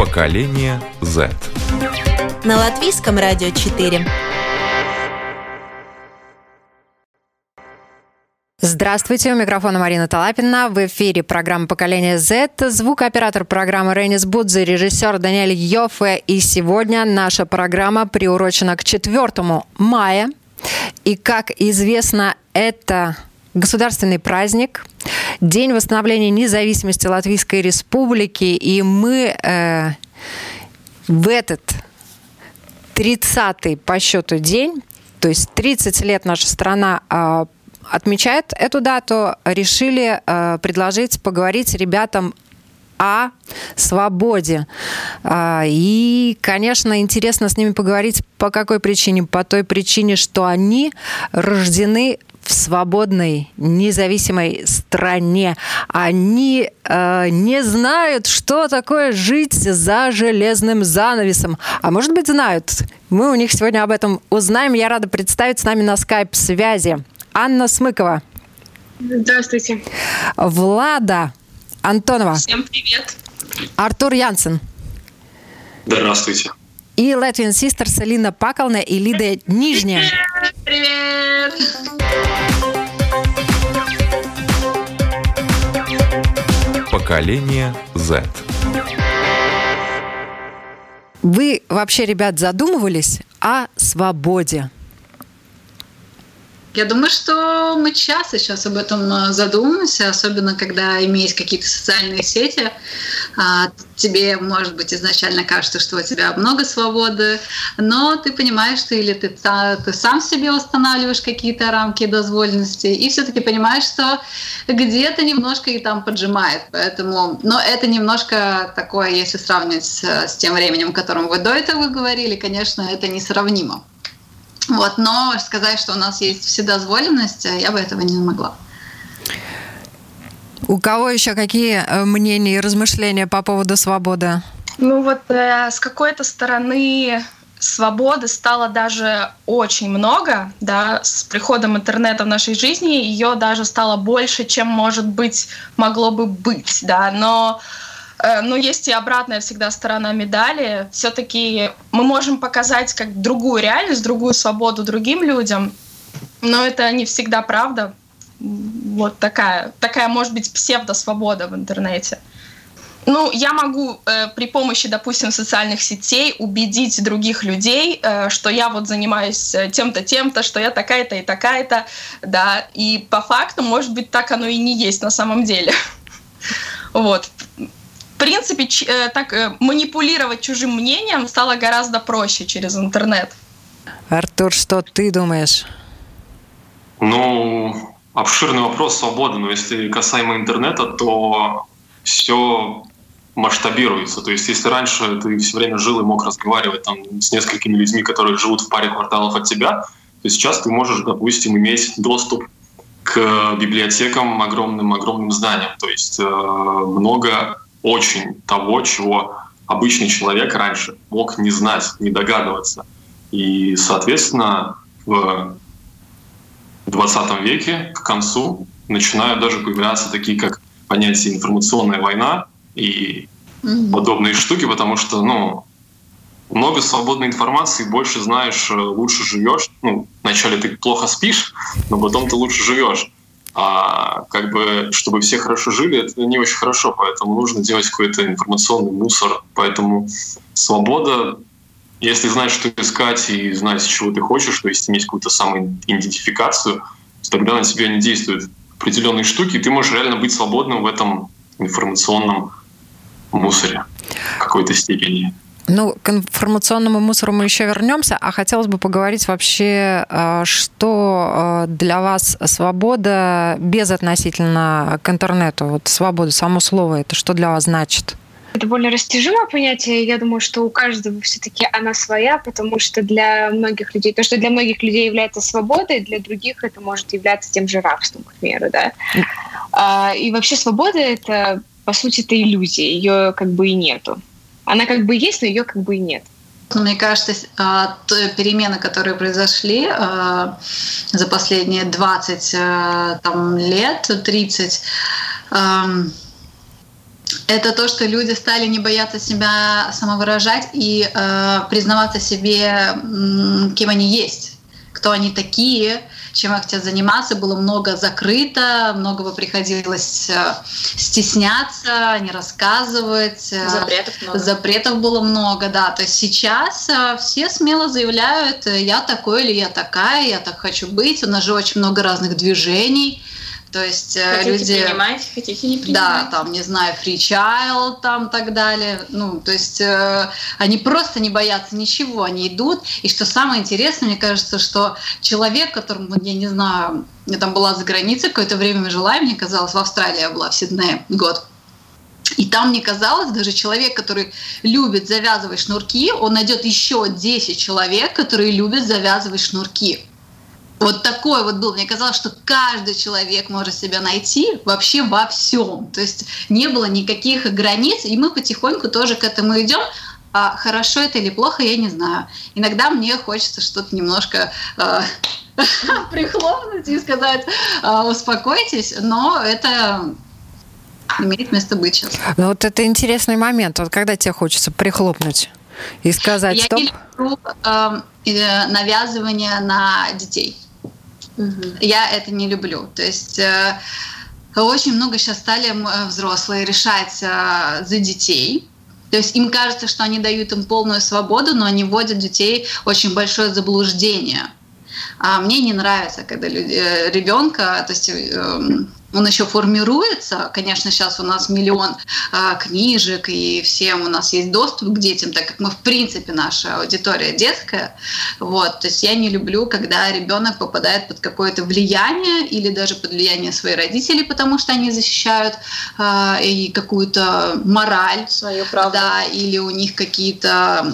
Поколение Z. На латвийском радио 4. Здравствуйте, у микрофона Марина Талапина. В эфире программа «Поколение Z». Звукооператор программы Рейнис Будзе, режиссер Даниэль Йоффе. И сегодня наша программа приурочена к 4 мая. И, как известно, это государственный праздник, День восстановления независимости Латвийской Республики. И мы э, в этот 30-й по счету день, то есть 30 лет наша страна э, отмечает эту дату, решили э, предложить поговорить ребятам о свободе. А, и, конечно, интересно с ними поговорить по какой причине? По той причине, что они рождены в свободной, независимой стране. Они э, не знают, что такое жить за железным занавесом. А может быть, знают. Мы у них сегодня об этом узнаем. Я рада представить с нами на скайп-связи Анна Смыкова. Здравствуйте. Влада Антонова. Всем привет. Артур Янсен. Здравствуйте. И Latvian Sisters Алина Пакална и Лида Нижняя. Привет! Поколение Z. Вы вообще, ребят, задумывались о свободе? Я думаю, что мы часто сейчас об этом э, задумываемся, особенно когда имеешь какие-то социальные сети. А, тебе, может быть, изначально кажется, что у тебя много свободы, но ты понимаешь, что или ты, ты сам себе устанавливаешь какие-то рамки дозволенности, и все-таки понимаешь, что где-то немножко и там поджимает. Поэтому, но это немножко такое, если сравнивать с, тем временем, о котором вы до этого говорили, конечно, это несравнимо. Вот, но сказать, что у нас есть вседозволенность, я бы этого не могла. У кого еще какие э, мнения и размышления по поводу свободы? Ну вот э, с какой-то стороны свободы стало даже очень много, да, с приходом интернета в нашей жизни ее даже стало больше, чем, может быть, могло бы быть, да, но Э, но есть и обратная всегда сторона медали. Все-таки мы можем показать как другую реальность, другую свободу другим людям, но это не всегда правда. Вот такая, такая может быть псевдосвобода в интернете. Ну, я могу э, при помощи, допустим, социальных сетей убедить других людей, э, что я вот занимаюсь э, тем-то, тем-то, что я такая-то и такая-то, да. И по факту, может быть, так оно и не есть на самом деле. Вот принципе, э, так э, манипулировать чужим мнением стало гораздо проще через интернет. Артур, что ты думаешь? Ну, обширный вопрос свободы, но если касаемо интернета, то все масштабируется. То есть если раньше ты все время жил и мог разговаривать там, с несколькими людьми, которые живут в паре кварталов от тебя, то сейчас ты можешь, допустим, иметь доступ к библиотекам огромным-огромным зданиям. То есть э, много очень того, чего обычный человек раньше мог не знать, не догадываться. И, соответственно, в 20 веке к концу начинают даже появляться такие, как понятие информационная война и mm-hmm. подобные штуки, потому что, ну, много свободной информации, больше знаешь, лучше живешь. Ну, вначале ты плохо спишь, но потом ты лучше живешь а как бы, чтобы все хорошо жили, это не очень хорошо, поэтому нужно делать какой-то информационный мусор. Поэтому свобода, если знать, что искать и знать, чего ты хочешь, то есть иметь какую-то самоидентификацию, тогда на тебя не действуют определенные штуки, и ты можешь реально быть свободным в этом информационном мусоре в какой-то степени. Ну, к информационному мусору мы еще вернемся, а хотелось бы поговорить вообще, э, что э, для вас свобода без относительно к интернету, вот свобода, само слово, это что для вас значит? это более растяжимое понятие. Я думаю, что у каждого все-таки она своя, потому что для многих людей, то, что для многих людей является свободой, для других это может являться тем же рабством, к примеру, да. А, и вообще свобода это, по сути, это иллюзия, ее как бы и нету. Она как бы есть, но ее как бы и нет. Мне кажется, а, перемены, которые произошли а, за последние 20 э, там, лет, 30, это то, что люди стали не бояться себя самовыражать и признаваться себе, кем они есть, кто они такие, чем они хотят заниматься. Было много закрыто, многого приходилось э, стесняться, не рассказывать. Э, запретов много. Запретов было много, да. То есть сейчас э, все смело заявляют, я такой или я такая, я так хочу быть. У нас же очень много разных движений то есть э, хотите люди... принимать, хотите не принимать. Да, там, не знаю, free child, там, так далее. Ну, то есть э, они просто не боятся ничего, они идут. И что самое интересное, мне кажется, что человек, которому, я не знаю, я там была за границей, какое-то время жила, и мне казалось, в Австралии я была, в Сиднее год. И там мне казалось, даже человек, который любит завязывать шнурки, он найдет еще 10 человек, которые любят завязывать шнурки. Вот такой вот был. Мне казалось, что каждый человек может себя найти вообще во всем. То есть не было никаких границ, и мы потихоньку тоже к этому идем. А хорошо это или плохо, я не знаю. Иногда мне хочется что-то немножко э, прихлопнуть и сказать, э, успокойтесь, но это имеет место быть сейчас. Ну вот это интересный момент. Вот когда тебе хочется прихлопнуть и сказать, я стоп. Я не люблю э, навязывание на детей. Я это не люблю. То есть э, очень много сейчас стали э, взрослые решать э, за детей. То есть им кажется, что они дают им полную свободу, но они вводят детей очень большое заблуждение. А мне не нравится, когда люди, ребенка, то есть он еще формируется. Конечно, сейчас у нас миллион э, книжек, и всем у нас есть доступ к детям, так как мы, в принципе, наша аудитория детская. Вот. То есть я не люблю, когда ребенок попадает под какое-то влияние или даже под влияние своих родителей, потому что они защищают э, и какую-то мораль. Свою правду. Да, или у них какие-то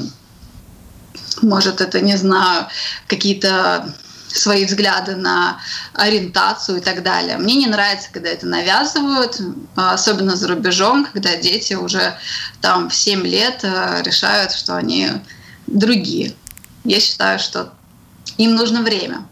может, это, не знаю, какие-то свои взгляды на ориентацию и так далее. Мне не нравится, когда это навязывают, особенно за рубежом, когда дети уже там в 7 лет э, решают, что они другие. Я считаю, что им нужно время.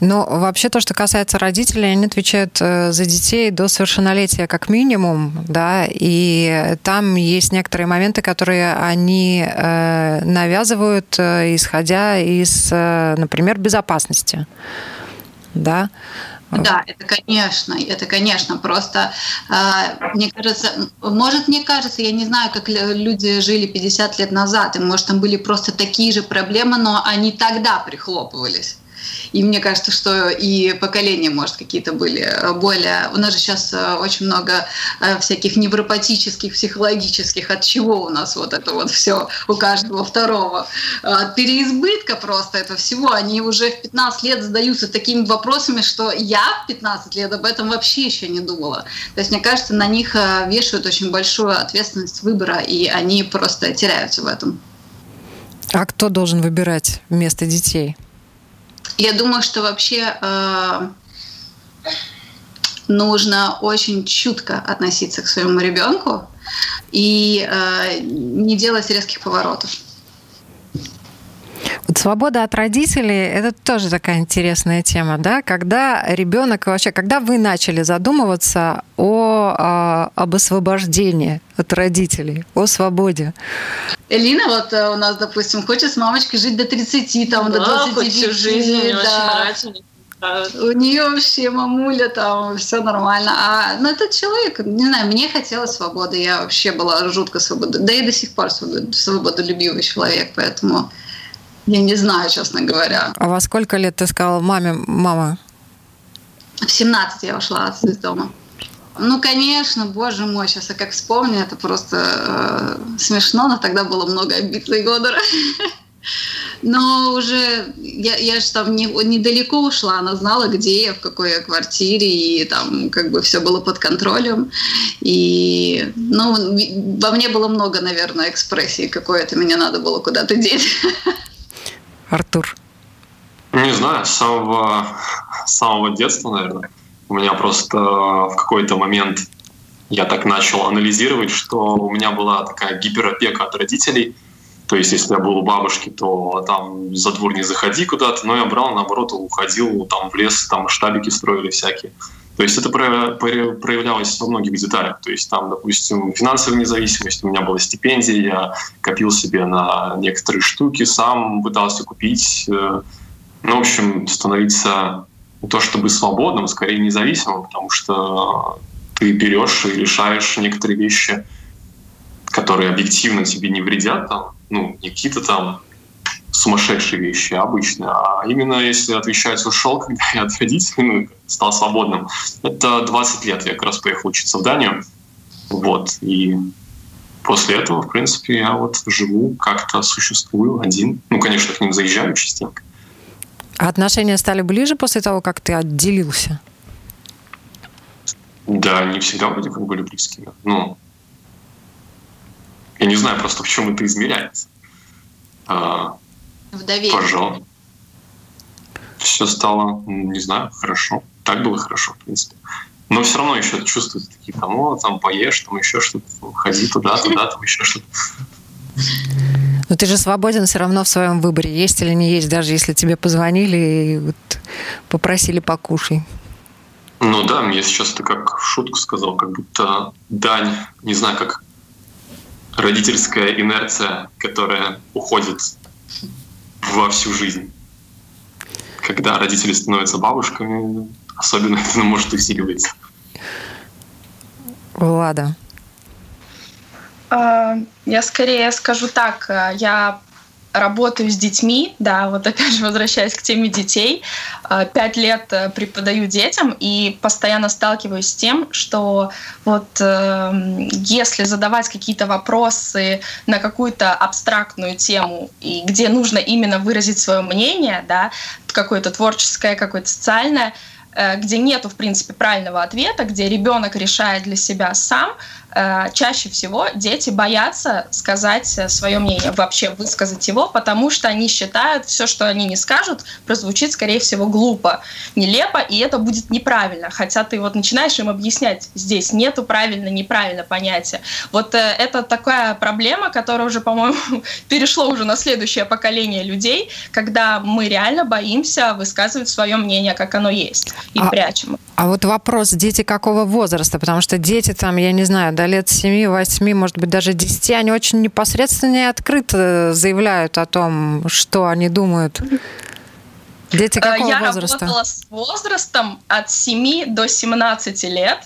Но вообще то, что касается родителей, они отвечают э, за детей до совершеннолетия как минимум, да, и там есть некоторые моменты, которые они э, навязывают, э, исходя из, например, безопасности, да. Да, это конечно, это конечно. Просто мне кажется, может мне кажется, я не знаю, как люди жили 50 лет назад, и может там были просто такие же проблемы, но они тогда прихлопывались. И мне кажется, что и поколения, может, какие-то были более... У нас же сейчас э, очень много э, всяких невропатических, психологических, от чего у нас вот это вот все у каждого второго. От переизбытка просто этого всего. Они уже в 15 лет задаются такими вопросами, что я в 15 лет об этом вообще еще не думала. То есть, мне кажется, на них э, вешают очень большую ответственность выбора, и они просто теряются в этом. А кто должен выбирать вместо детей? Я думаю, что вообще э, нужно очень чутко относиться к своему ребенку и э, не делать резких поворотов. Вот свобода от родителей – это тоже такая интересная тема, да? Когда ребенок вообще, когда вы начали задумываться о, о об освобождении от родителей, о свободе? Элина вот э, у нас, допустим, хочет с мамочкой жить до 30, там, да, до 25. всю жизнь, да. У нее вообще мамуля там, все нормально. А ну, этот человек, не знаю, мне хотелось свободы. Я вообще была жутко свобода. Да и до сих пор свободолюбивый человек, поэтому я не знаю, честно говоря. А во сколько лет ты сказала маме, мама? В 17 я ушла из дома. Ну, конечно, боже мой, сейчас я как вспомню, это просто э, смешно, но тогда было много обид за. Но уже я, я же там не, недалеко ушла, она знала, где я, в какой я квартире, и там как бы все было под контролем. И, ну, во мне было много, наверное, экспрессии какой-то, меня надо было куда-то деть. Артур. Не знаю, с самого, с самого детства, наверное. У меня просто в какой-то момент я так начал анализировать, что у меня была такая гиперопека от родителей. То есть, если я был у бабушки, то там за двор не заходи куда-то, но я брал, наоборот, уходил там в лес, там штабики строили всякие. То есть это проявлялось во многих деталях. То есть там, допустим, финансовая независимость, у меня была стипендия, я копил себе на некоторые штуки, сам пытался купить. Э, ну, в общем, становиться не то чтобы свободным, скорее независимым, потому что ты берешь и решаешь некоторые вещи, которые объективно тебе не вредят, там, ну, не какие-то там сумасшедшие вещи обычные, а именно если отвечать ушел, когда я от родителей ну, стал свободным. Это 20 лет я как раз поехал учиться в Данию. Вот. И после этого, в принципе, я вот живу, как-то существую один. Ну, конечно, к ним заезжаю частенько. А отношения стали ближе после того, как ты отделился? Да, они всегда вроде как были близкими. Ну, я не знаю просто, в чем это измеряется. А, в доверии. Пожалуйста. Все стало, не знаю, хорошо. Так было хорошо, в принципе. Но все равно еще чувствуют такие, там, о, там, поешь, там еще что-то, ходи туда, туда, там еще что-то. Но ты же свободен все равно в своем выборе, есть или не есть, даже если тебе позвонили и вот попросили покушай. Ну да, мне сейчас это как в шутку сказал, как будто дань, не знаю, как родительская инерция, которая уходит во всю жизнь. Когда родители становятся бабушками, особенно это может усиливаться. Влада. А, я скорее скажу так, я работаю с детьми, да, вот опять же возвращаясь к теме детей, э, пять лет э, преподаю детям и постоянно сталкиваюсь с тем, что вот э, если задавать какие-то вопросы на какую-то абстрактную тему, и где нужно именно выразить свое мнение, да, какое-то творческое, какое-то социальное, э, где нету, в принципе, правильного ответа, где ребенок решает для себя сам, Э, чаще всего дети боятся сказать свое мнение, вообще высказать его, потому что они считают, все, что они не скажут, прозвучит, скорее всего, глупо, нелепо, и это будет неправильно. Хотя ты вот начинаешь им объяснять, здесь нету правильно, неправильно понятия. Вот э, это такая проблема, которая уже, по-моему, перешло уже на следующее поколение людей, когда мы реально боимся высказывать свое мнение, как оно есть, и а, прячем. А вот вопрос, дети какого возраста? Потому что дети там, я не знаю, до лет 7-8, может быть, даже 10, они очень непосредственно и открыто заявляют о том, что они думают. Дети э, какого Я возраста? Я работала с возрастом от 7 до 17 лет.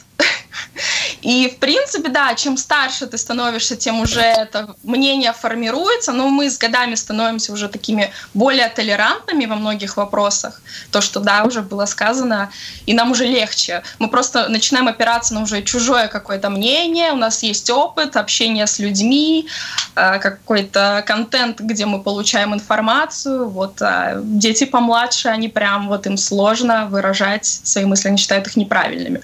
И, в принципе, да, чем старше ты становишься, тем уже это мнение формируется, но мы с годами становимся уже такими более толерантными во многих вопросах. То, что, да, уже было сказано, и нам уже легче. Мы просто начинаем опираться на уже чужое какое-то мнение, у нас есть опыт общения с людьми, э, какой-то контент, где мы получаем информацию. Вот а дети помладше, они прям, вот им сложно выражать свои мысли, они считают их неправильными.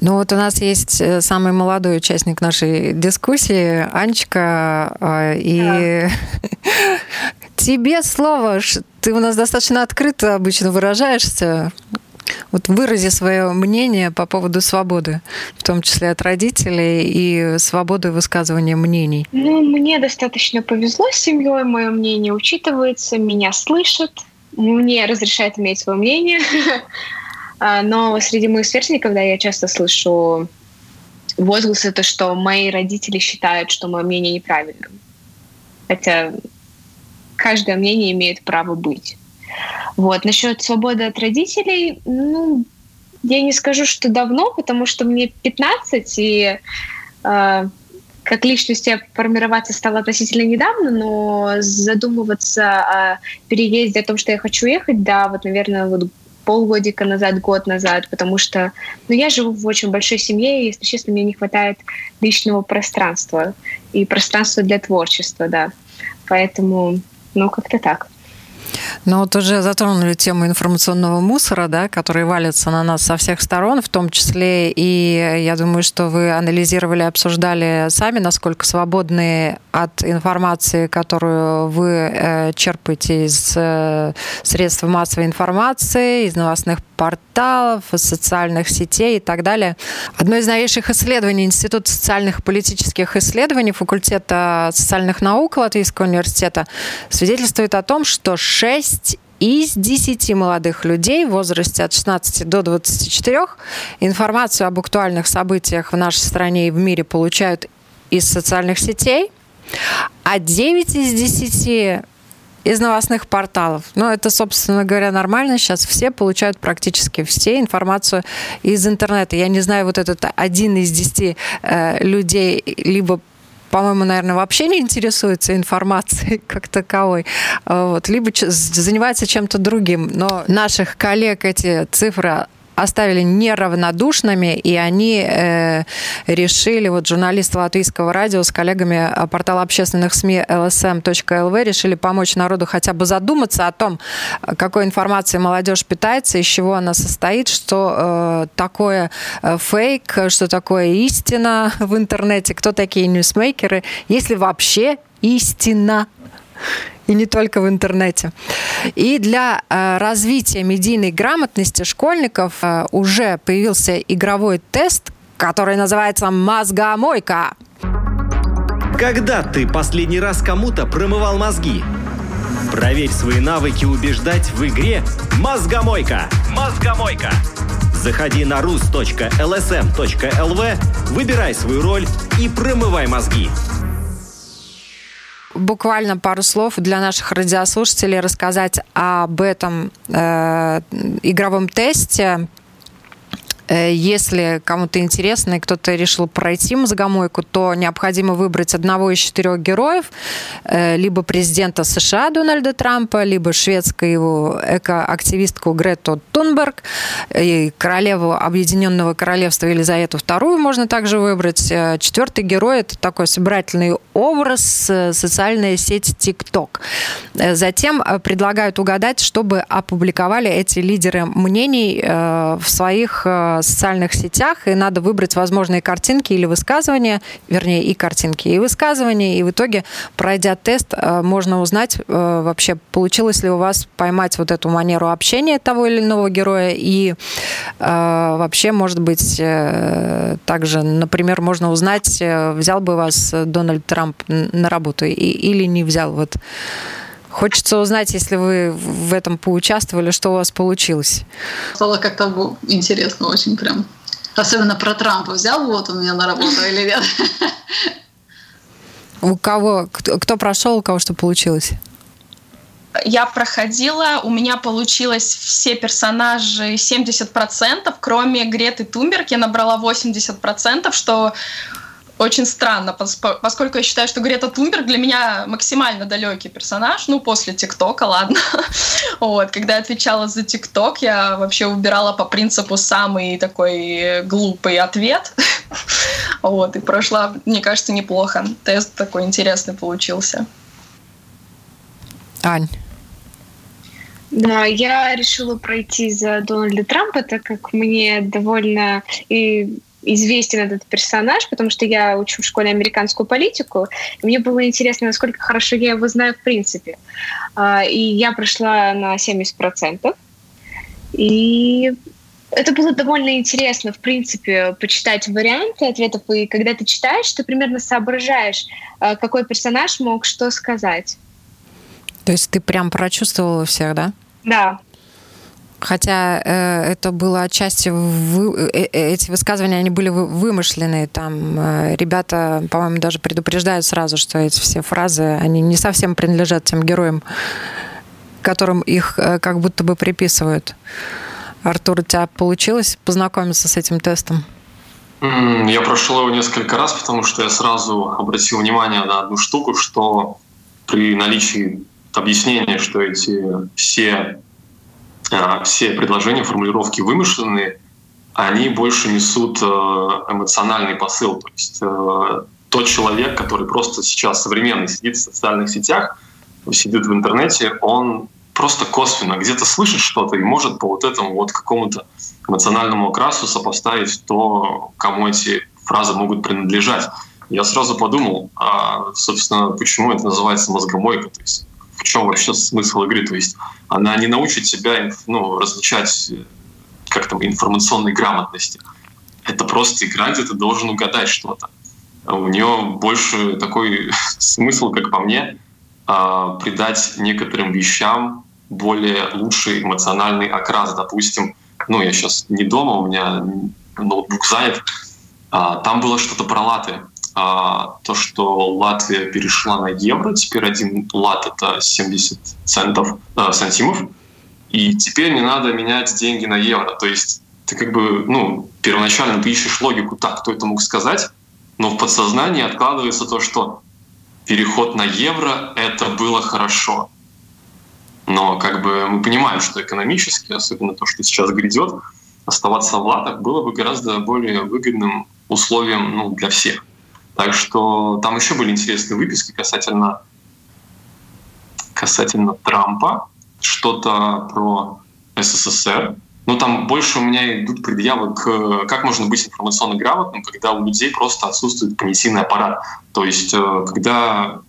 Ну вот у нас есть э, самый молодой участник нашей дискуссии, Анечка, а, и да. тебе слово. Ты у нас достаточно открыто обычно выражаешься. Вот вырази свое мнение по поводу свободы, в том числе от родителей и свободы высказывания мнений. Ну, мне достаточно повезло с семьей, мое мнение учитывается, меня слышат, мне разрешают иметь свое мнение. А, но среди моих сверстников, да, я часто слышу возгласы, то, что мои родители считают, что мое мнение неправильным. Хотя каждое мнение имеет право быть. Вот. Насчет свободы от родителей, ну, я не скажу, что давно, потому что мне 15, и э, как личность я формироваться стала относительно недавно, но задумываться о переезде, о том, что я хочу ехать, да, вот, наверное, вот полгодика назад, год назад, потому что ну, я живу в очень большой семье, и, если честно, мне не хватает личного пространства и пространства для творчества, да. Поэтому, ну, как-то так. Ну вот уже затронули тему информационного мусора, да, который валится на нас со всех сторон, в том числе и я думаю, что вы анализировали, обсуждали сами, насколько свободны от информации, которую вы э, черпаете из э, средств массовой информации, из новостных порталов, из социальных сетей и так далее. Одно из новейших исследований Института социальных и политических исследований факультета социальных наук Латвийского университета свидетельствует о том, что 6 из 10 молодых людей в возрасте от 16 до 24 информацию об актуальных событиях в нашей стране и в мире получают из социальных сетей, а 9 из 10 из новостных порталов. Ну, это, собственно говоря, нормально. Сейчас все получают практически все информацию из интернета. Я не знаю, вот этот один из десяти э, людей либо по-моему, наверное, вообще не интересуется информацией как таковой, вот, либо занимается чем-то другим. Но наших коллег эти цифры оставили неравнодушными, и они э, решили, вот журналисты Латвийского радио с коллегами портала общественных СМИ lsm.lv решили помочь народу хотя бы задуматься о том, какой информацией молодежь питается, из чего она состоит, что э, такое э, фейк, что такое истина в интернете, кто такие ньюсмейкеры, если вообще истина и не только в интернете. И для э, развития медийной грамотности школьников э, уже появился игровой тест, который называется «Мозгомойка». Когда ты последний раз кому-то промывал мозги? Проверь свои навыки убеждать в игре «Мозгомойка». «Мозгомойка». Заходи на rus.lsm.lv, выбирай свою роль и промывай мозги буквально пару слов для наших радиослушателей рассказать об этом э, игровом тесте. Э, если кому-то интересно и кто-то решил пройти мозгомойку, то необходимо выбрать одного из четырех героев, э, либо президента США Дональда Трампа, либо шведскую его экоактивистку Грету Тунберг, и королеву Объединенного Королевства Елизавету II можно также выбрать. Э, четвертый герой – это такой собирательный образ, социальная сеть TikTok. Затем предлагают угадать, чтобы опубликовали эти лидеры мнений в своих социальных сетях, и надо выбрать возможные картинки или высказывания, вернее, и картинки, и высказывания, и в итоге, пройдя тест, э, можно узнать э, вообще, получилось ли у вас поймать вот эту манеру общения того или иного героя, и э, вообще, может быть, также, например, можно узнать, взял бы вас Дональд Трамп на работу или не взял. Вот Хочется узнать, если вы в этом поучаствовали, что у вас получилось. Стало как-то интересно очень прям. Особенно про Трампа. Взял вот он меня на работу или нет? У кого? Кто, кто прошел, у кого что получилось? Я проходила, у меня получилось все персонажи 70%, кроме Греты Тумберг я набрала 80%, что очень странно, поскольку я считаю, что Грета Тунберг для меня максимально далекий персонаж, ну, после ТикТока, ладно. вот, когда я отвечала за ТикТок, я вообще убирала по принципу самый такой глупый ответ. вот, и прошла, мне кажется, неплохо. Тест такой интересный получился. Ань. Да, я решила пройти за Дональда Трампа, так как мне довольно и известен этот персонаж, потому что я учу в школе американскую политику, и мне было интересно, насколько хорошо я его знаю в принципе. А, и я прошла на 70%. И это было довольно интересно, в принципе, почитать варианты ответов. И когда ты читаешь, ты примерно соображаешь, а, какой персонаж мог что сказать. То есть ты прям прочувствовала всех, да? Да. Хотя э, это было отчасти вы, э, э, эти высказывания они были вымышленные. Там э, ребята, по-моему, даже предупреждают сразу, что эти все фразы они не совсем принадлежат тем героям, которым их э, как будто бы приписывают. Артур, у тебя получилось познакомиться с этим тестом? Я прошел его несколько раз, потому что я сразу обратил внимание на одну штуку, что при наличии объяснения, что эти все все предложения, формулировки вымышленные, они больше несут э, эмоциональный посыл. То есть э, тот человек, который просто сейчас современный сидит в социальных сетях, сидит в интернете, он просто косвенно где-то слышит что-то и может по вот этому вот какому-то эмоциональному окрасу сопоставить то, кому эти фразы могут принадлежать. Я сразу подумал, а, собственно, почему это называется мозгомойка, то есть в чем вообще смысл игры, то есть она не научит тебя ну, различать как там информационной грамотности. Это просто игра, где ты должен угадать что-то. У нее больше такой смысл, как по мне, а, придать некоторым вещам более лучший эмоциональный окрас. Допустим, ну, я сейчас не дома, у меня ноутбук занят. А, там было что-то про латы. А, то, что Латвия перешла на евро, теперь один лат — это 70 центов, э, сантимов, и теперь не надо менять деньги на евро. То есть ты как бы, ну, первоначально ты ищешь логику, так, кто это мог сказать, но в подсознании откладывается то, что переход на евро — это было хорошо. Но как бы мы понимаем, что экономически, особенно то, что сейчас грядет, оставаться в латах было бы гораздо более выгодным условием ну, для всех. Так что там еще были интересные выписки касательно, касательно Трампа, что-то про СССР. Но там больше у меня идут предъявы к как можно быть информационно грамотным, когда у людей просто отсутствует понятийный аппарат. То есть э, когда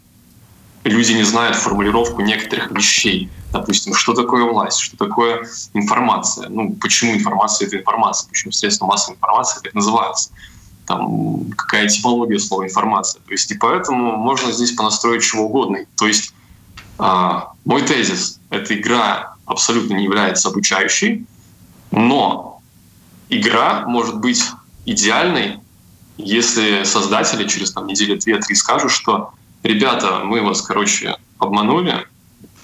люди не знают формулировку некоторых вещей. Допустим, что такое власть, что такое информация. Ну, почему информация — это информация, почему средства массовой информации так называются. Там, какая типология слова информация. То есть и поэтому можно здесь понастроить чего угодно. То есть а, мой тезис — эта игра абсолютно не является обучающей, но игра может быть идеальной, если создатели через там, неделю две-три скажут, что ребята, мы вас, короче, обманули,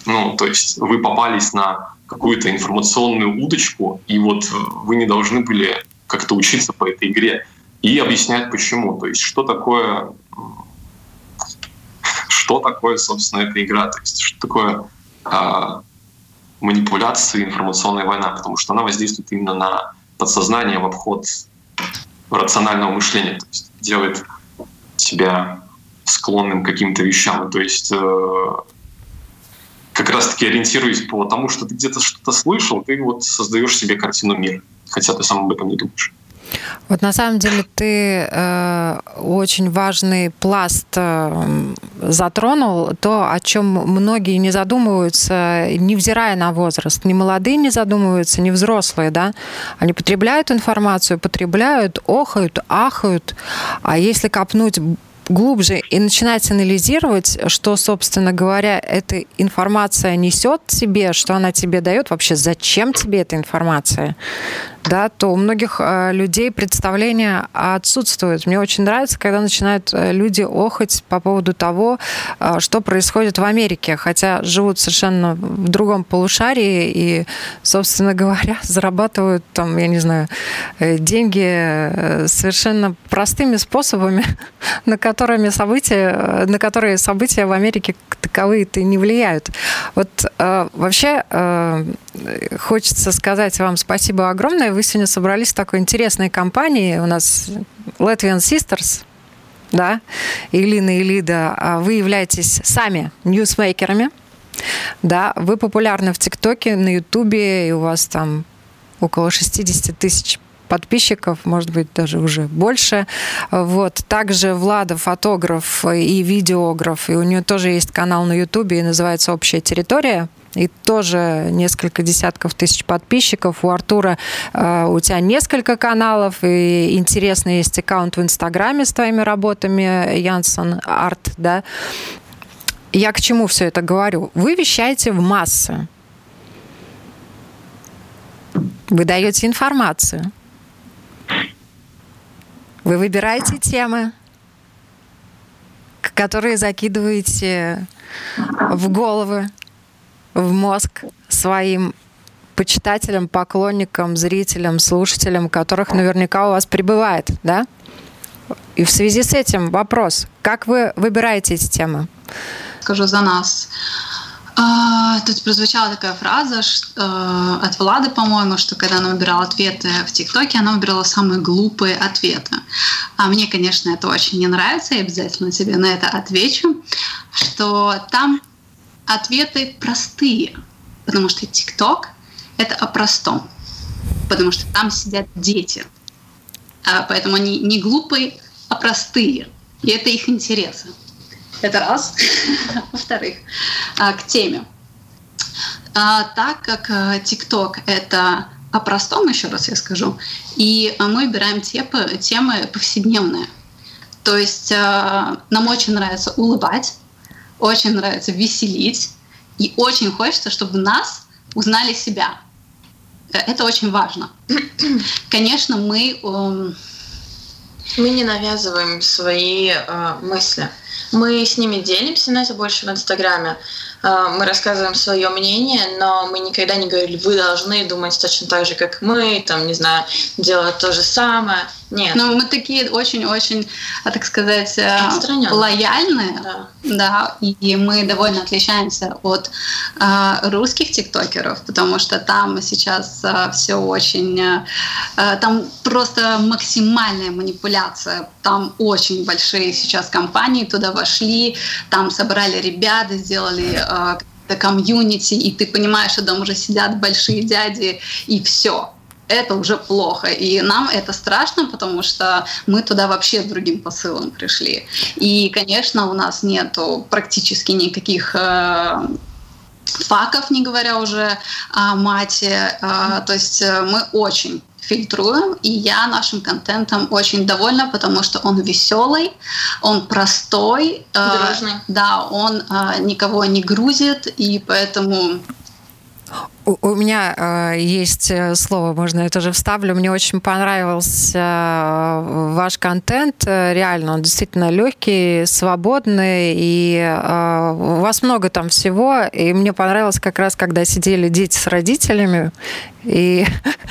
ну, то есть вы попались на какую-то информационную удочку, и вот вы не должны были как-то учиться по этой игре и объяснять почему. То есть что такое, что такое, собственно, эта игра, то есть что такое а, манипуляции, информационная война, потому что она воздействует именно на подсознание в обход рационального мышления, то есть делает тебя склонным к каким-то вещам. То есть э, как раз-таки ориентируясь по тому, что ты где-то что-то слышал, ты вот создаешь себе картину мира, хотя ты сам об этом не думаешь. Вот на самом деле ты э, очень важный пласт э, затронул, то, о чем многие не задумываются, невзирая на возраст. Ни молодые не задумываются, ни взрослые, да. Они потребляют информацию, потребляют, охают, ахают. А если копнуть глубже и начинать анализировать, что, собственно говоря, эта информация несет тебе, что она тебе дает, вообще зачем тебе эта информация, да, то у многих э, людей представление отсутствует. Мне очень нравится, когда начинают э, люди охать по поводу того, э, что происходит в Америке, хотя живут совершенно в другом полушарии и, собственно говоря, зарабатывают там, я не знаю, деньги совершенно простыми способами, на которыми события, на которые события в Америке таковые-то не влияют. Вот вообще хочется сказать вам спасибо огромное вы сегодня собрались в такой интересной компании. У нас Latvian Sisters, да, Илина и Лида. А вы являетесь сами ньюсмейкерами, да, вы популярны в ТикТоке, на Ютубе, и у вас там около 60 тысяч подписчиков, может быть, даже уже больше. Вот. Также Влада фотограф и видеограф, и у нее тоже есть канал на Ютубе, и называется «Общая территория» и тоже несколько десятков тысяч подписчиков. У Артура э, у тебя несколько каналов, и интересный есть аккаунт в Инстаграме с твоими работами, Янсон Арт, да. Я к чему все это говорю? Вы вещаете в массы. Вы даете информацию. Вы выбираете темы, которые закидываете в головы в мозг своим почитателям, поклонникам, зрителям, слушателям, которых наверняка у вас прибывает, да? И в связи с этим вопрос, как вы выбираете эти темы? Скажу за нас. А, тут прозвучала такая фраза э, от Влады, по-моему, что когда она выбирала ответы в ТикТоке, она выбирала самые глупые ответы. А мне, конечно, это очень не нравится, я обязательно тебе на это отвечу, что там ответы простые. Потому что ТикТок — это о простом. Потому что там сидят дети. А поэтому они не глупые, а простые. И это их интересы. Это раз. Во-вторых, а, к теме. А, так как а, ТикТок — это о простом, еще раз я скажу, и мы выбираем темы повседневные. То есть нам очень нравится улыбать, очень нравится веселить, и очень хочется, чтобы нас узнали себя. Э, это очень важно. Конечно, мы... Эм, мы не навязываем свои э, мысли. Мы с ними делимся, но это больше в Инстаграме. Э, мы рассказываем свое мнение, но мы никогда не говорили, вы должны думать точно так же, как мы, там, не знаю, делать то же самое. Нет. Ну, мы такие очень-очень, а, так сказать, э, лояльные. Да. да. И мы довольно отличаемся от э, русских тиктокеров, потому что там сейчас э, все очень... Э, там просто максимальная манипуляция. Там очень большие сейчас компании туда вошли, там собрали ребят, сделали э, комьюнити, и ты понимаешь, что там уже сидят большие дяди, и все это уже плохо. И нам это страшно, потому что мы туда вообще с другим посылом пришли. И, конечно, у нас нету практически никаких э, факов, не говоря уже о мате. Э, то есть э, мы очень фильтруем, и я нашим контентом очень довольна, потому что он веселый, он простой, Дружный. Э, да, он э, никого не грузит, и поэтому у, меня э, есть э, слово, можно я тоже вставлю. Мне очень понравился э, ваш контент. Э, реально, он действительно легкий, свободный, и э, у вас много там всего. И мне понравилось как раз, когда сидели дети с родителями, и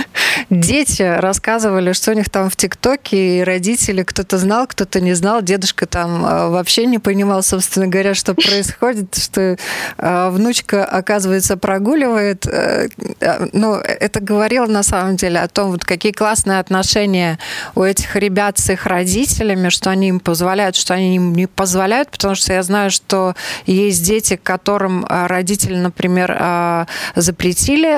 дети рассказывали, что у них там в ТикТоке, и родители, кто-то знал, кто-то не знал. Дедушка там э, вообще не понимал, собственно говоря, что происходит, что внучка, оказывается, прогуливает. Ну, это говорило на самом деле о том, вот какие классные отношения у этих ребят с их родителями, что они им позволяют, что они им не позволяют, потому что я знаю, что есть дети, которым родители, например, запретили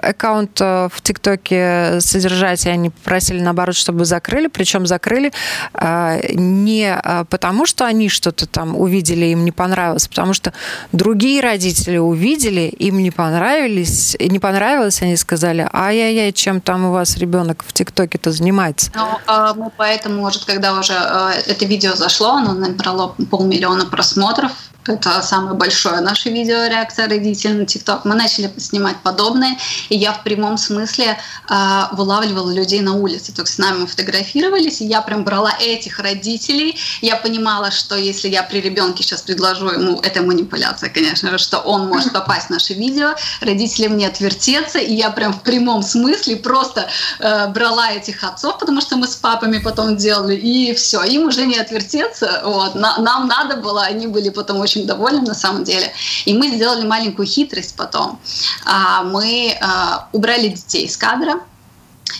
аккаунт в ТикТоке содержать, и они попросили, наоборот, чтобы закрыли, причем закрыли а, не а, потому, что они что-то там увидели, им не понравилось, потому что другие родители увидели, им не понравились, не понравилось, они сказали, ай-яй-яй, чем там у вас ребенок в ТикТоке-то занимается? Ну, а, поэтому, может, когда уже это видео зашло, оно набрало полмиллиона просмотров, это самое большое наше видео реакция родителей на ТикТок. Мы начали снимать подобное, и я в прямом смысле э, вылавливала людей на улице. То есть с нами фотографировались, и я прям брала этих родителей. Я понимала, что если я при ребенке сейчас предложу ему, это манипуляция, конечно же, что он может попасть в наше видео, родители мне отвертеться, и я прям в прямом смысле просто э, брала этих отцов, потому что мы с папами потом делали, и все, им уже не отвертеться. Вот. На, нам надо было, они были потом очень очень довольны на самом деле. И мы сделали маленькую хитрость потом. А, мы а, убрали детей из кадра.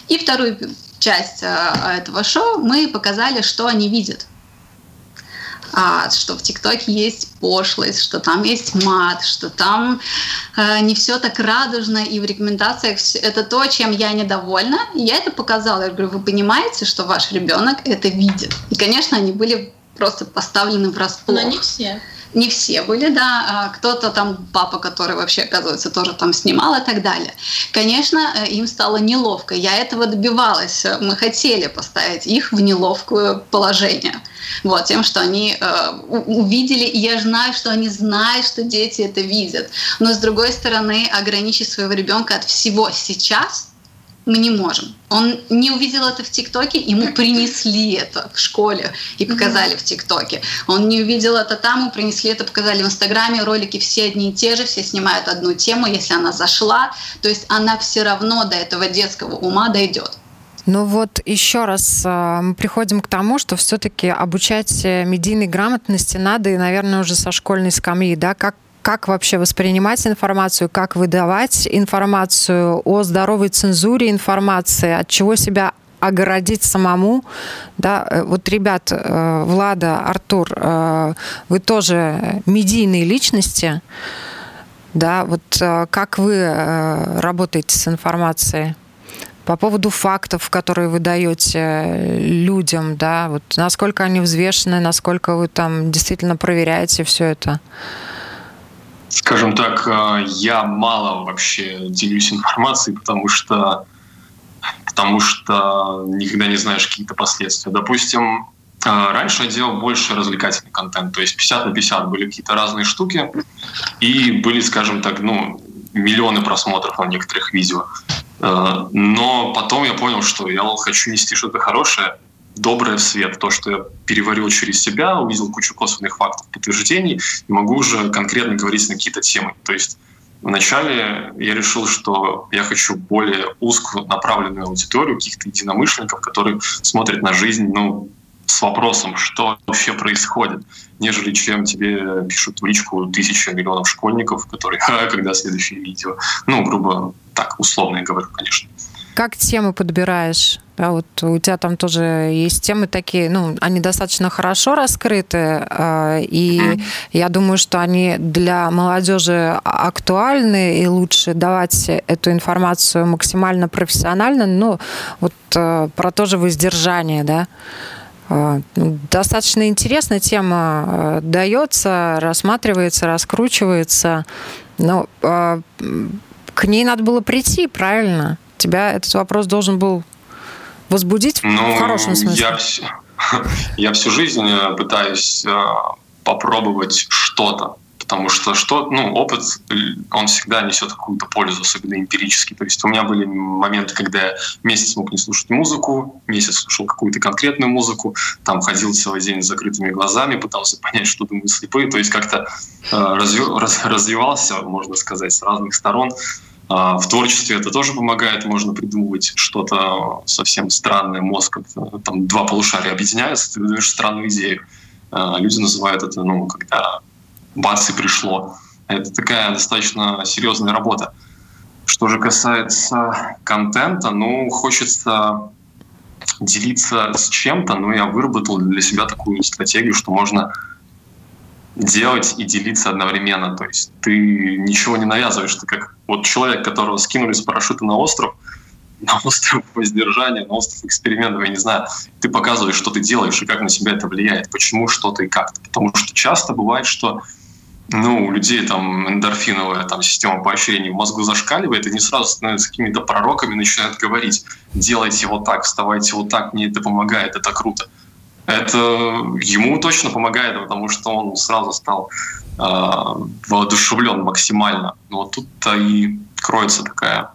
И вторую часть а, этого шоу мы показали, что они видят. что в ТикТоке есть пошлость, что там есть мат, что там э, не все так радужно, и в рекомендациях это то, чем я недовольна. И я это показала. Я говорю, вы понимаете, что ваш ребенок это видит. И, конечно, они были просто поставлены врасплох. Но не все не все были, да, а кто-то там, папа, который вообще, оказывается, тоже там снимал и так далее. Конечно, э, им стало неловко. Я этого добивалась. Мы хотели поставить их в неловкое положение. Вот, тем, что они э, увидели, и я знаю, что они знают, что дети это видят. Но, с другой стороны, ограничить своего ребенка от всего сейчас – мы не можем. Он не увидел это в ТикТоке, ему принесли это в школе и показали в ТикТоке. Он не увидел это там, ему принесли это, показали в Инстаграме. Ролики все одни и те же, все снимают одну тему, если она зашла. То есть она все равно до этого детского ума дойдет. Ну вот еще раз а, мы приходим к тому, что все-таки обучать э, медийной грамотности надо, и, наверное, уже со школьной скамьи, да, как как вообще воспринимать информацию, как выдавать информацию о здоровой цензуре информации, от чего себя огородить самому. Да, э, вот, ребят, э, Влада, Артур, э, вы тоже медийные личности. Да, вот как вы работаете с информацией? По поводу фактов, которые вы даете людям, да, вот насколько они взвешены, насколько вы там действительно проверяете все это? Скажем так, э, я мало вообще делюсь информацией, потому что потому что никогда не знаешь какие-то последствия. Допустим, э, раньше я делал больше развлекательный контент, то есть 50 на 50 были какие-то разные штуки, и были, скажем так, ну, миллионы просмотров на некоторых видео. Э, но потом я понял, что я хочу нести что-то хорошее, доброе в свет. То, что я переварил через себя, увидел кучу косвенных фактов, подтверждений, и могу уже конкретно говорить на какие-то темы. То есть Вначале я решил, что я хочу более узкую направленную аудиторию, каких-то единомышленников, которые смотрят на жизнь ну, с вопросом, что вообще происходит, нежели чем тебе пишут в личку тысячи миллионов школьников, которые «А, когда следующее видео?» Ну, грубо так, условно я говорю, конечно. Как темы подбираешь? Да, вот у тебя там тоже есть темы такие, ну, они достаточно хорошо раскрыты, э, и я думаю, что они для молодежи актуальны, и лучше давать эту информацию максимально профессионально, но вот э, про то же воздержание, да, э, Достаточно интересная тема дается, рассматривается, раскручивается, но к ней надо было прийти, правильно? Тебя этот вопрос должен был возбудить ну, в хорошем смысле? Я, я всю жизнь э, пытаюсь э, попробовать что-то, потому что что, ну, опыт, он всегда несет какую-то пользу, особенно эмпирически. То есть у меня были моменты, когда я месяц мог не слушать музыку, месяц слушал какую-то конкретную музыку, там ходил целый день с закрытыми глазами, пытался понять, что думают слепые, то есть как-то э, развивался, можно сказать, с разных сторон. А в творчестве это тоже помогает, можно придумывать что-то совсем странное, мозг, там два полушария объединяются, ты выдаешь странную идею. А люди называют это, ну, когда бац и пришло. Это такая достаточно серьезная работа. Что же касается контента, ну, хочется делиться с чем-то, но я выработал для себя такую стратегию, что можно делать и делиться одновременно. То есть ты ничего не навязываешь. Ты как вот человек, которого скинули с парашюта на остров, на остров воздержания, на остров экспериментов, я не знаю, ты показываешь, что ты делаешь и как на себя это влияет, почему что-то и как. Потому что часто бывает, что ну, у людей там эндорфиновая там, система поощрения в мозгу зашкаливает, и они сразу становятся какими-то пророками, начинают говорить, делайте вот так, вставайте вот так, мне это помогает, это круто это ему точно помогает, потому что он сразу стал э, воодушевлен максимально. Но вот тут-то и кроется такая,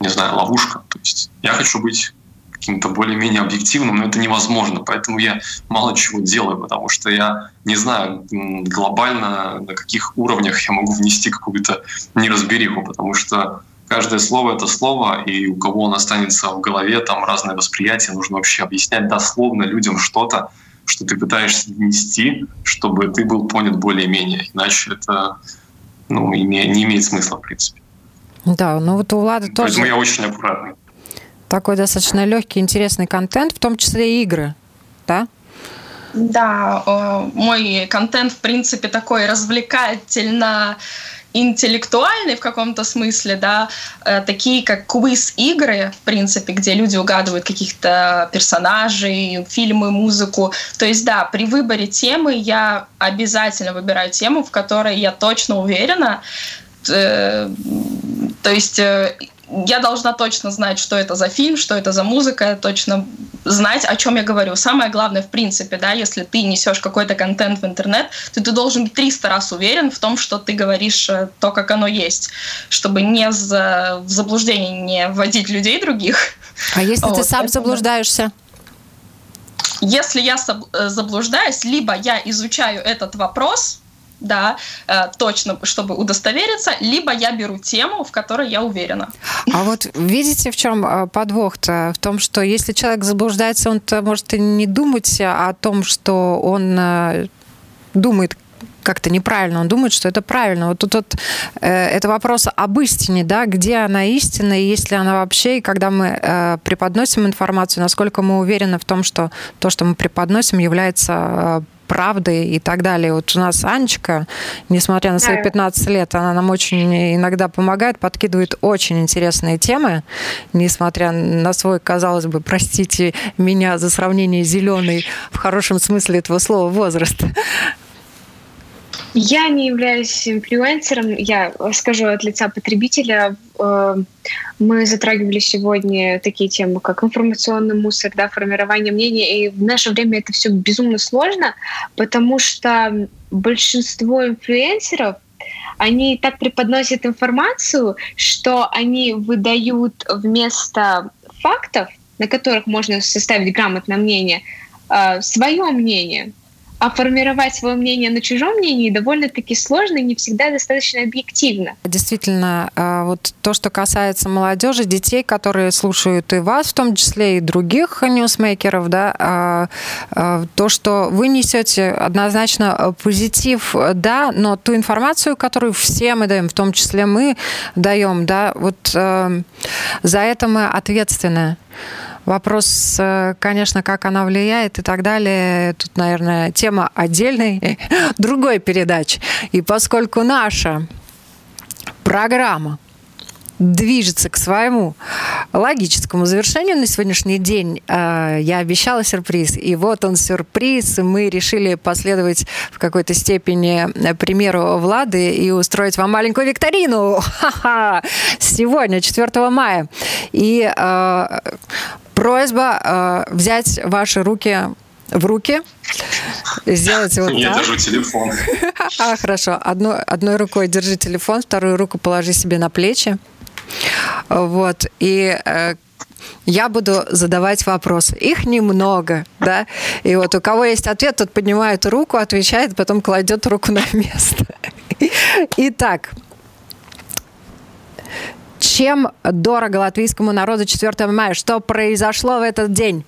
не знаю, ловушка. То есть я хочу быть каким-то более-менее объективным, но это невозможно. Поэтому я мало чего делаю, потому что я не знаю глобально, на каких уровнях я могу внести какую-то неразбериху, потому что каждое слово — это слово, и у кого он останется в голове, там разное восприятие, нужно вообще объяснять дословно людям что-то, что ты пытаешься донести, чтобы ты был понят более-менее. Иначе это ну, не имеет смысла, в принципе. Да, ну вот у Влада Поэтому тоже... Поэтому я очень аккуратный. Такой достаточно легкий, интересный контент, в том числе и игры, да? Да, мой контент, в принципе, такой развлекательно интеллектуальный в каком-то смысле, да, э, такие как квиз-игры, в принципе, где люди угадывают каких-то персонажей, фильмы, музыку. То есть, да, при выборе темы я обязательно выбираю тему, в которой я точно уверена. Э, то есть э, я должна точно знать, что это за фильм, что это за музыка, точно знать, о чем я говорю. Самое главное, в принципе, да, если ты несешь какой-то контент в интернет, то ты должен быть 300 раз уверен в том, что ты говоришь э, то, как оно есть, чтобы не в заблуждение не вводить людей других. А если вот, ты сам это, заблуждаешься? Если я э, заблуждаюсь, либо я изучаю этот вопрос, да, э, точно, чтобы удостовериться, либо я беру тему, в которой я уверена. А вот видите, в чем э, подвох-то? В том, что если человек заблуждается, он может и не думать о том, что он э, думает как-то неправильно, он думает, что это правильно. Вот тут вот, э, это вопрос об истине, да, где она истина, и есть ли она вообще, и когда мы э, преподносим информацию, насколько мы уверены в том, что то, что мы преподносим, является правды и так далее. Вот у нас Анечка, несмотря на свои 15 лет, она нам очень иногда помогает, подкидывает очень интересные темы, несмотря на свой, казалось бы, простите меня за сравнение зеленый в хорошем смысле этого слова возраст. Я не являюсь инфлюенсером, я скажу от лица потребителя. Э, мы затрагивали сегодня такие темы, как информационный мусор, да, формирование мнения, и в наше время это все безумно сложно, потому что большинство инфлюенсеров они так преподносят информацию, что они выдают вместо фактов, на которых можно составить грамотное мнение, э, свое мнение а формировать свое мнение на чужом мнении довольно-таки сложно и не всегда достаточно объективно. Действительно, а, вот то, что касается молодежи, детей, которые слушают и вас, в том числе и других ньюсмейкеров, да, а, а, то, что вы несете однозначно позитив, да, но ту информацию, которую все мы даем, в том числе мы даем, да, вот за это мы ответственны. Вопрос, э, конечно, как она влияет и так далее. Тут, наверное, тема отдельной другой передачи. И поскольку наша программа движется к своему логическому завершению на сегодняшний день. Э, я обещала сюрприз, и вот он сюрприз. Мы решили последовать в какой-то степени примеру Влады и устроить вам маленькую викторину. Ха-ха! Сегодня, 4 мая. И э, Просьба э, взять ваши руки в руки, сделать вот Я так. держу телефон. А, хорошо. Одной, одной рукой держи телефон, вторую руку положи себе на плечи. Вот. И э, я буду задавать вопросы. Их немного, да. И вот у кого есть ответ, тот поднимает руку, отвечает, потом кладет руку на место. Итак, чем дорого латвийскому народу 4 мая? Что произошло в этот день?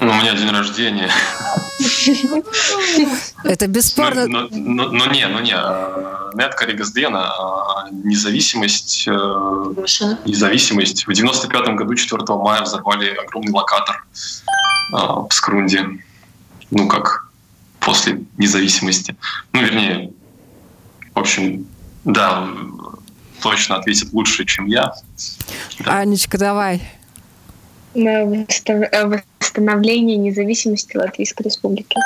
Ну, у меня день рождения. Это бесспорно. Но, но, но не, ну не. Нетка Ригасдена, независимость, независимость. В 95 году 4 мая взорвали огромный локатор в Скрунде. Ну, как после независимости. Ну, вернее, в общем, да, точно ответит лучше, чем я. Да. Анечка, давай. На восстановление независимости Латвийской Республики.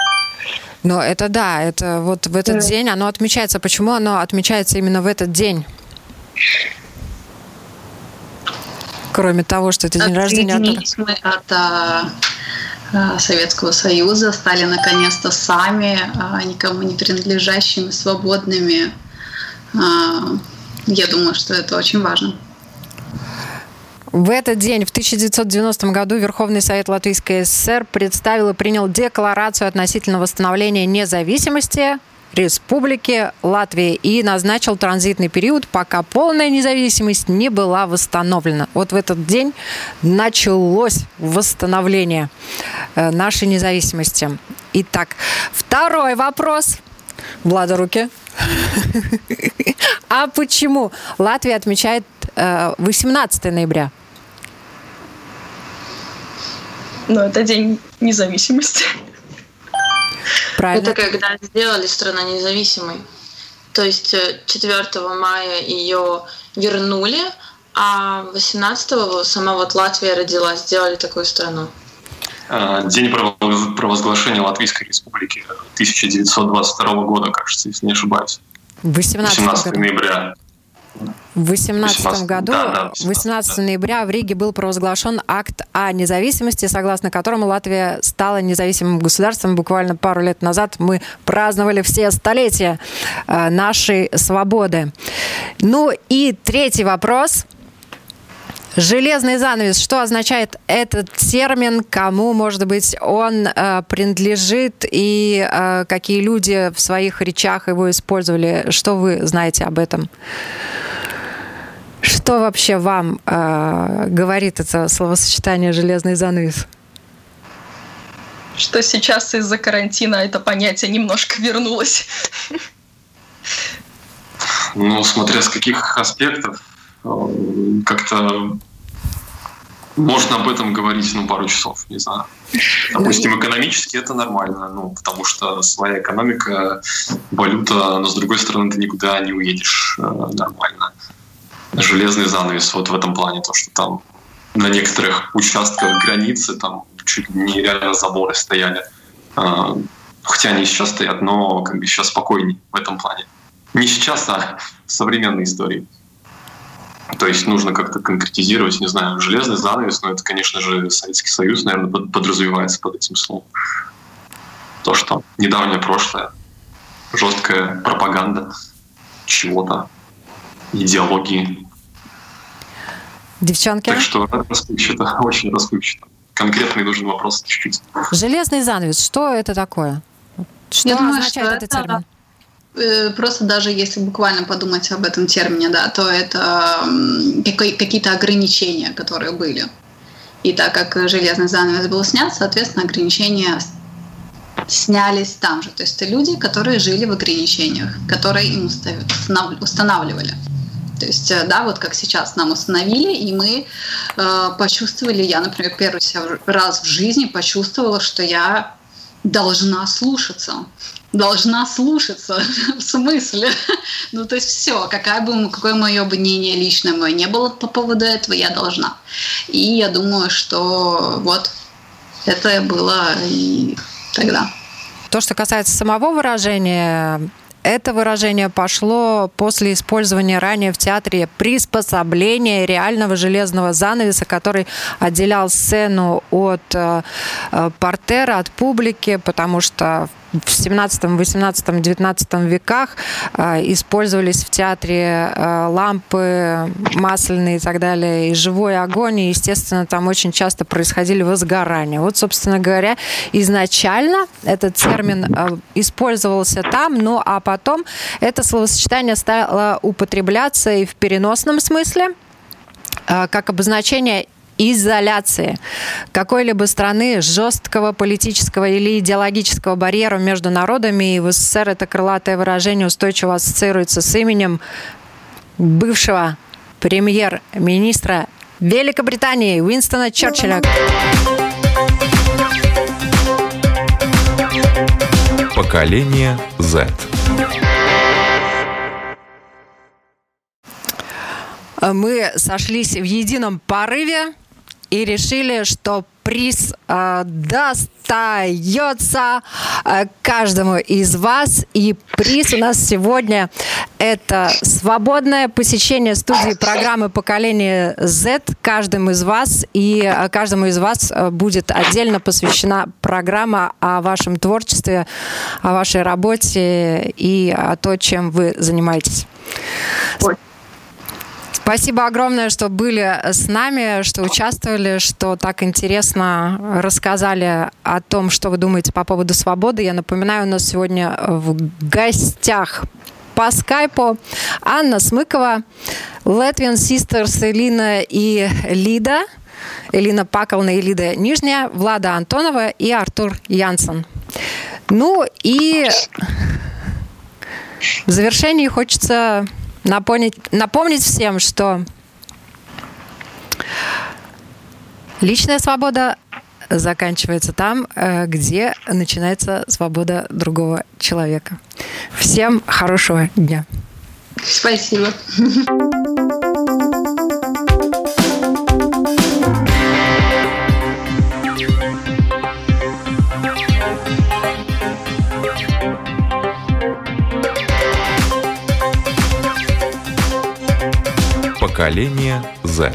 Но это да, это вот в этот да. день оно отмечается. Почему оно отмечается именно в этот день? Кроме того, что это день рождения. Мы от а, Советского Союза стали наконец-то сами, а, никому не принадлежащими, свободными а, я думаю, что это очень важно. В этот день, в 1990 году, Верховный Совет Латвийской ССР представил и принял декларацию относительно восстановления независимости Республики Латвии и назначил транзитный период, пока полная независимость не была восстановлена. Вот в этот день началось восстановление э, нашей независимости. Итак, второй вопрос. Влада, руки. А почему Латвия отмечает 18 э, ноября? Ну, это день независимости. Правильно. Это когда сделали страну независимой. То есть 4 э, мая ее вернули, а 18-го сама вот Латвия родилась, сделали такую страну. Э, день провозглашения Латвийской Республики 1922 года, кажется, если не ошибаюсь. 18, 18 ноября. В 2018 году, да, да, 18, 18 да. ноября в Риге был провозглашен акт о независимости, согласно которому Латвия стала независимым государством. Буквально пару лет назад мы праздновали все столетия э, нашей свободы. Ну и третий вопрос – Железный занавес. Что означает этот термин? Кому, может быть, он э, принадлежит и э, какие люди в своих речах его использовали? Что вы знаете об этом? Что вообще вам э, говорит это словосочетание «железный занавес»? Что сейчас из-за карантина это понятие немножко вернулось. Ну, смотря с каких аспектов Э, как-то Можно об этом говорить, ну, пару часов, не знаю. Допустим, экономически это нормально, ну, потому что своя экономика, валюта, но с другой стороны ты никуда не уедешь э, нормально. Железный занавес вот в этом плане, то, что там на некоторых участках границы там чуть не реально заборы стояли. Э, хотя они сейчас стоят, но как бы сейчас спокойнее в этом плане. Не сейчас, а в современной истории. То есть нужно как-то конкретизировать, не знаю, железный занавес, но это, конечно же, Советский Союз, наверное, подразумевается под этим словом. То, что недавнее прошлое, жесткая пропаганда чего-то, идеологии. Девчонки? Так что расплывчато, очень расплывчато. Конкретный нужен вопрос чуть-чуть. Железный занавес, что это такое? Что Я думаю, означает что этот это термин? Э, Просто даже если буквально подумать об этом термине, да, то это какие-то ограничения, которые были. И так как железный занавес был снят, соответственно, ограничения снялись там же. То есть это люди, которые жили в ограничениях, которые им устанавливали. То есть, э, да, вот как сейчас нам установили, и мы э, почувствовали, я, например, первый раз в жизни почувствовала, что я должна слушаться. Должна слушаться. В смысле? Ну, то есть все, какая бы, какое мое мнение личное мое не было по поводу этого, я должна. И я думаю, что вот это было и тогда. То, что касается самого выражения, это выражение пошло после использования ранее в театре приспособления реального железного занавеса, который отделял сцену от э, э, портера, от публики, потому что в 17, 18, 19 веках э, использовались в театре э, лампы масляные и так далее, и живой огонь, и, естественно, там очень часто происходили возгорания. Вот, собственно говоря, изначально этот термин э, использовался там, ну а потом это словосочетание стало употребляться и в переносном смысле, как обозначение изоляции какой-либо страны, жесткого политического или идеологического барьера между народами. И в СССР это крылатое выражение устойчиво ассоциируется с именем бывшего премьер-министра Великобритании Уинстона Черчилля. Поколение Z. Мы сошлись в едином порыве и решили, что приз э, достается э, каждому из вас. И приз у нас сегодня это свободное посещение студии программы «Поколение Z» каждым из вас. И э, каждому из вас э, будет отдельно посвящена программа о вашем творчестве, о вашей работе и о том, чем вы занимаетесь. Спасибо огромное, что были с нами, что участвовали, что так интересно рассказали о том, что вы думаете по поводу свободы. Я напоминаю, у нас сегодня в гостях по скайпу Анна Смыкова, Latvian Sisters Элина и Лида, Элина Паковна и Лида Нижняя, Влада Антонова и Артур Янсен. Ну и в завершении хочется напомнить, напомнить всем, что личная свобода заканчивается там, э, где начинается свобода другого человека. Всем хорошего дня. Спасибо. Поколение Z.